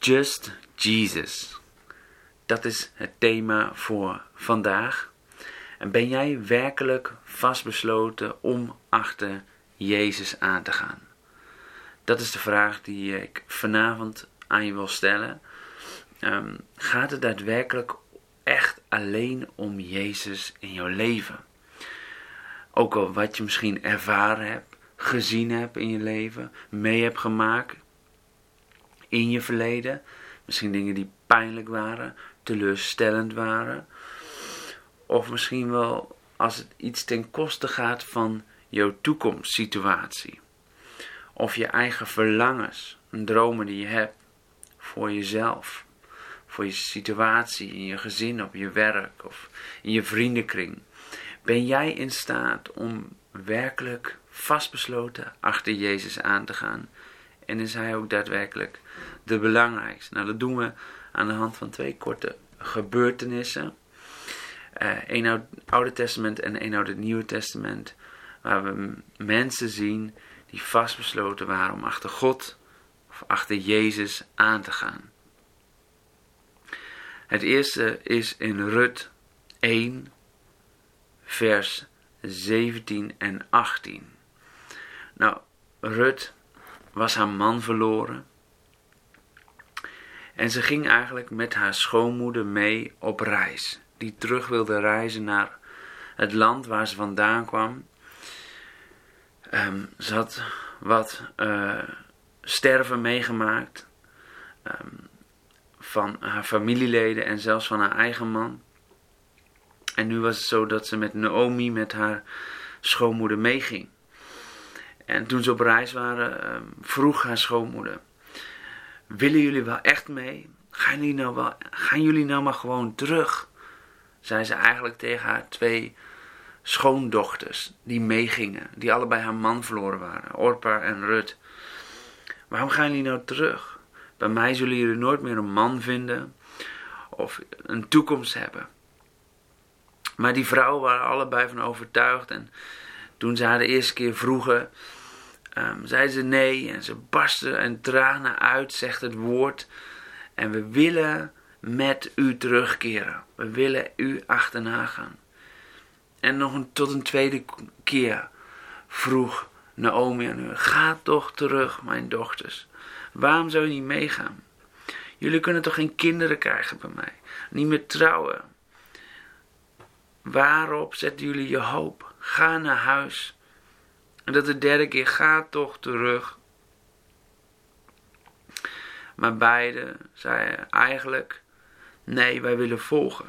Just Jesus. Dat is het thema voor vandaag. En ben jij werkelijk vastbesloten om achter Jezus aan te gaan? Dat is de vraag die ik vanavond aan je wil stellen. Um, gaat het daadwerkelijk echt alleen om Jezus in jouw leven? Ook al wat je misschien ervaren hebt, gezien hebt in je leven, mee hebt gemaakt in je verleden. Misschien dingen die pijnlijk waren, teleurstellend waren. Of misschien wel als het iets ten koste gaat van jouw toekomstsituatie. Of je eigen verlangens, dromen die je hebt voor jezelf. Voor je situatie, in je gezin, op je werk of in je vriendenkring. Ben jij in staat om werkelijk vastbesloten achter Jezus aan te gaan? En is Hij ook daadwerkelijk de belangrijkste? Nou, dat doen we aan de hand van twee korte gebeurtenissen. Eén uh, Oude Testament en uit het Nieuwe Testament. Waar we mensen zien die vastbesloten waren om achter God of achter Jezus aan te gaan. Het eerste is in Rut 1, vers 17 en 18. Nou, Rut was haar man verloren. En ze ging eigenlijk met haar schoonmoeder mee op reis. Die terug wilde reizen naar het land waar ze vandaan kwam. Um, ze had wat uh, sterven meegemaakt. Um, van haar familieleden en zelfs van haar eigen man. En nu was het zo dat ze met Naomi, met haar schoonmoeder, meeging. En toen ze op reis waren, uh, vroeg haar schoonmoeder: Willen jullie wel echt mee? Gaan jullie nou, wel, gaan jullie nou maar gewoon terug? Zei ze eigenlijk tegen haar twee schoondochters die meegingen, die allebei haar man verloren waren, Orpa en Rut. Waarom gaan jullie nou terug? Bij mij zullen jullie nooit meer een man vinden of een toekomst hebben. Maar die vrouwen waren allebei van overtuigd en toen ze haar de eerste keer vroegen, um, zeiden ze nee en ze barsten en tranen uit, zegt het woord. En we willen met u terugkeren. We willen u achterna gaan. En nog een, tot een tweede keer vroeg Naomi aan u: Ga toch terug, mijn dochters. Waarom zou je niet meegaan? Jullie kunnen toch geen kinderen krijgen bij mij? Niet meer trouwen? Waarop zetten jullie je hoop? Ga naar huis. En dat de derde keer, ga toch terug. Maar beide zeiden eigenlijk: Nee, wij willen volgen.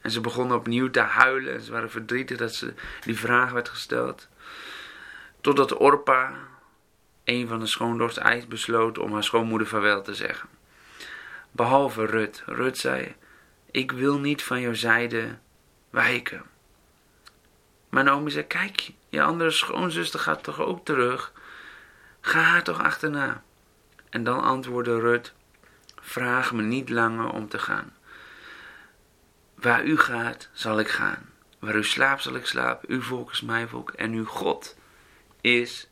En ze begonnen opnieuw te huilen. En ze waren verdrietig dat ze die vraag werd gesteld. Totdat Orpa, een van de schoondochters, besloot om haar schoonmoeder vaarwel te zeggen. Behalve Rut. Rut zei: Ik wil niet van jouw zijde wijken. Maar Naomi zei: Kijk, je andere schoonzuster gaat toch ook terug? Ga haar toch achterna. En dan antwoordde Rut: Vraag me niet langer om te gaan. Waar u gaat, zal ik gaan. Waar u slaapt, zal ik slapen. Uw volk is mijn volk. En uw God is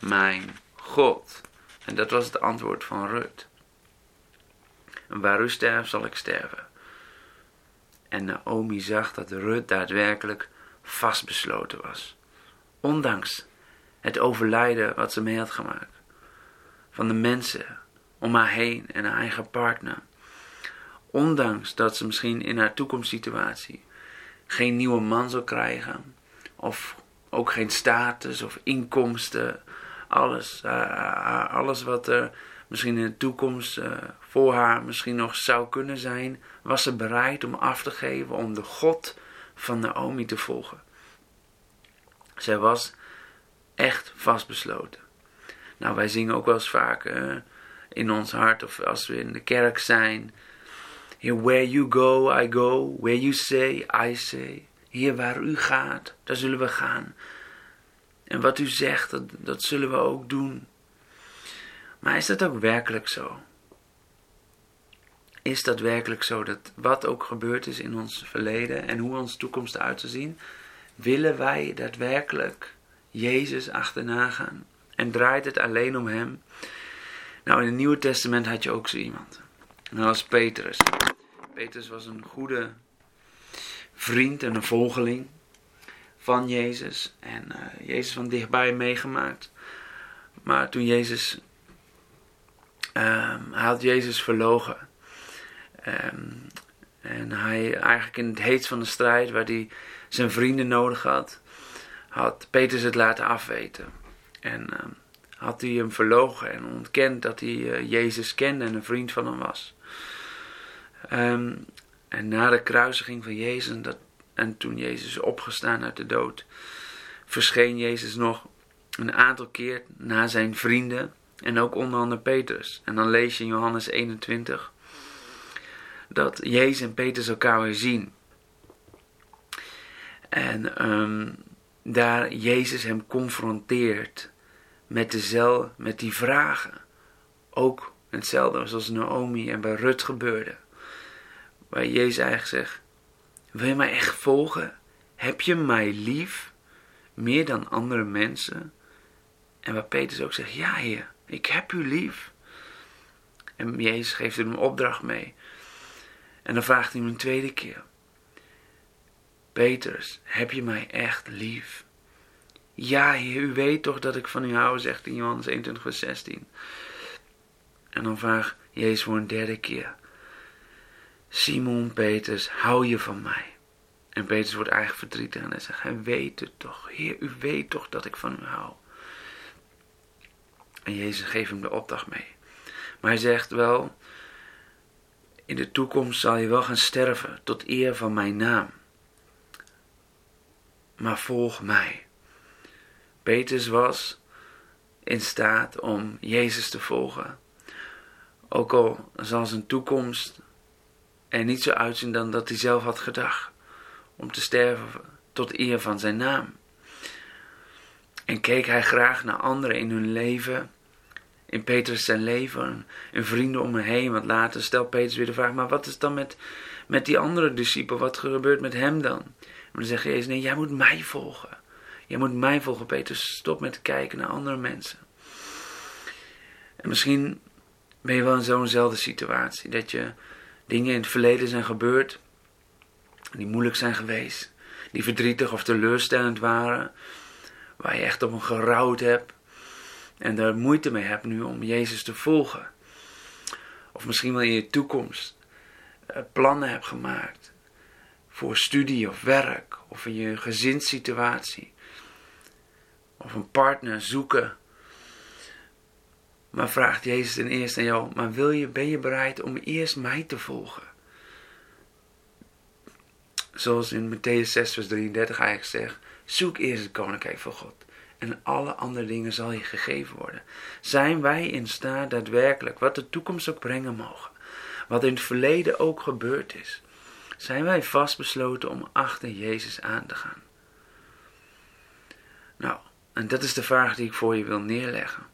mijn God. En dat was het antwoord van Rut. En waar u sterft, zal ik sterven. En Naomi zag dat Rut daadwerkelijk vastbesloten was. Ondanks het overlijden wat ze mee had gemaakt. Van de mensen om haar heen en haar eigen partner. Ondanks dat ze misschien in haar toekomstsituatie geen nieuwe man zal krijgen. Of ook geen status of inkomsten. Alles, uh, alles wat er misschien in de toekomst uh, voor haar misschien nog zou kunnen zijn. Was ze bereid om af te geven om de God van Naomi te volgen. Zij was echt vastbesloten. Nou, wij zingen ook wel eens vaak in ons hart of als we in de kerk zijn. Here where you go, I go. Where you say, I say. Hier waar u gaat, daar zullen we gaan. En wat u zegt, dat, dat zullen we ook doen. Maar is dat ook werkelijk zo? Is dat werkelijk zo dat wat ook gebeurd is in ons verleden en hoe onze toekomst eruit zal zien, willen wij daadwerkelijk Jezus achterna gaan? En draait het alleen om Hem? Nou, in het Nieuwe Testament had je ook zo iemand. En dat was Petrus. Petrus was een goede vriend en een volgeling van Jezus. En uh, Jezus van dichtbij meegemaakt. Maar toen Jezus. Um, hij had Jezus verlogen. Um, en hij eigenlijk in het heet van de strijd, waar hij zijn vrienden nodig had, had Petrus het laten afweten. En uh, had hij hem verlogen en ontkend dat hij uh, Jezus kende en een vriend van hem was. Um, en na de kruisiging van Jezus, dat, en toen Jezus opgestaan uit de dood, verscheen Jezus nog een aantal keer na zijn vrienden en ook onder andere Petrus. En dan lees je in Johannes 21 dat Jezus en Petrus elkaar weer zien. En um, daar Jezus hem confronteert met, dezelfde, met die vragen. Ook hetzelfde zoals Naomi en bij Rut gebeurde. Waar Jezus eigenlijk zegt, wil je mij echt volgen? Heb je mij lief? Meer dan andere mensen? En waar Petrus ook zegt, ja heer, ik heb u lief. En Jezus geeft hem een opdracht mee. En dan vraagt hij hem een tweede keer. Petrus, heb je mij echt lief? Ja, heer, u weet toch dat ik van u hou, zegt in Johannes 21, vers 16. En dan vraagt Jezus voor een derde keer. Simon Petrus, hou je van mij? En Petrus wordt eigenlijk verdrietig en hij zegt, hij weet het toch. Heer, u weet toch dat ik van u hou. En Jezus geeft hem de opdracht mee. Maar hij zegt wel, in de toekomst zal je wel gaan sterven tot eer van mijn naam. Maar volg mij. Petrus was in staat om Jezus te volgen. Ook al zal zijn toekomst er niet zo uitzien dan dat hij zelf had gedacht. Om te sterven tot eer van zijn naam. En keek hij graag naar anderen in hun leven in Petrus zijn leven en vrienden om hem heen. Want later stelt Petrus weer de vraag: maar wat is dan met, met die andere discipel? Wat gebeurt met hem dan? Maar dan zegt Jezus: nee, jij moet mij volgen. Jij moet mij volgen, Petrus. Stop met kijken naar andere mensen. En misschien ben je wel in zo'nzelfde situatie. Dat je dingen in het verleden zijn gebeurd. Die moeilijk zijn geweest. Die verdrietig of teleurstellend waren. Waar je echt op een gerouwd hebt en daar moeite mee hebt nu om Jezus te volgen. Of misschien wel in je toekomst eh, plannen hebt gemaakt voor studie of werk of in je gezinssituatie. Of een partner zoeken. Maar vraagt Jezus ten eerste aan jou, maar wil je, ben je bereid om eerst mij te volgen? Zoals in Matthäus 6 vers 33 eigenlijk zegt, zoek eerst het koninkrijk van God en alle andere dingen zal je gegeven worden. Zijn wij in staat daadwerkelijk, wat de toekomst ook brengen mogen, wat in het verleden ook gebeurd is, zijn wij vastbesloten om achter Jezus aan te gaan? Nou, en dat is de vraag die ik voor je wil neerleggen.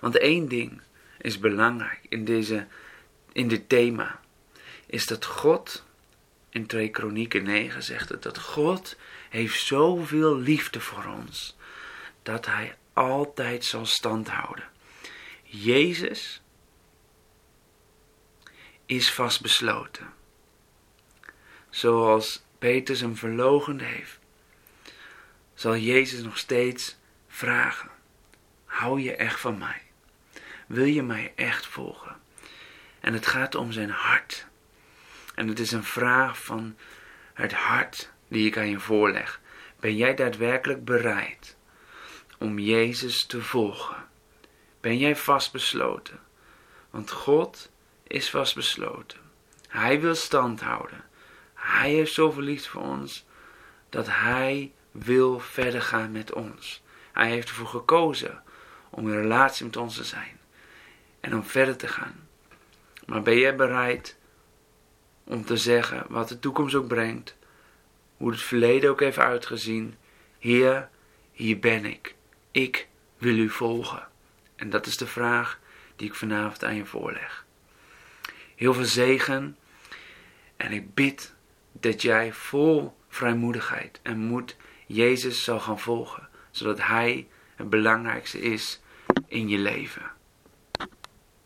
Want één ding is belangrijk in, deze, in dit thema, is dat God, in 2 Kronieken 9 zegt het, dat God heeft zoveel liefde voor ons dat hij altijd zal standhouden. Jezus is vastbesloten. Zoals Petrus hem verlogend heeft, zal Jezus nog steeds vragen: Hou je echt van mij? Wil je mij echt volgen? En het gaat om zijn hart. En het is een vraag van het hart die ik aan je voorleg. Ben jij daadwerkelijk bereid om Jezus te volgen? Ben jij vastbesloten? Want God is vastbesloten. Hij wil stand houden. Hij heeft zoveel liefde voor ons dat Hij wil verder gaan met ons. Hij heeft ervoor gekozen om in relatie met ons te zijn en om verder te gaan. Maar ben jij bereid om te zeggen wat de toekomst ook brengt? Hoe het verleden ook heeft uitgezien. Heer, hier ben ik. Ik wil u volgen. En dat is de vraag die ik vanavond aan je voorleg. Heel veel zegen. En ik bid dat jij vol vrijmoedigheid en moed Jezus zal gaan volgen. Zodat Hij het belangrijkste is in je leven.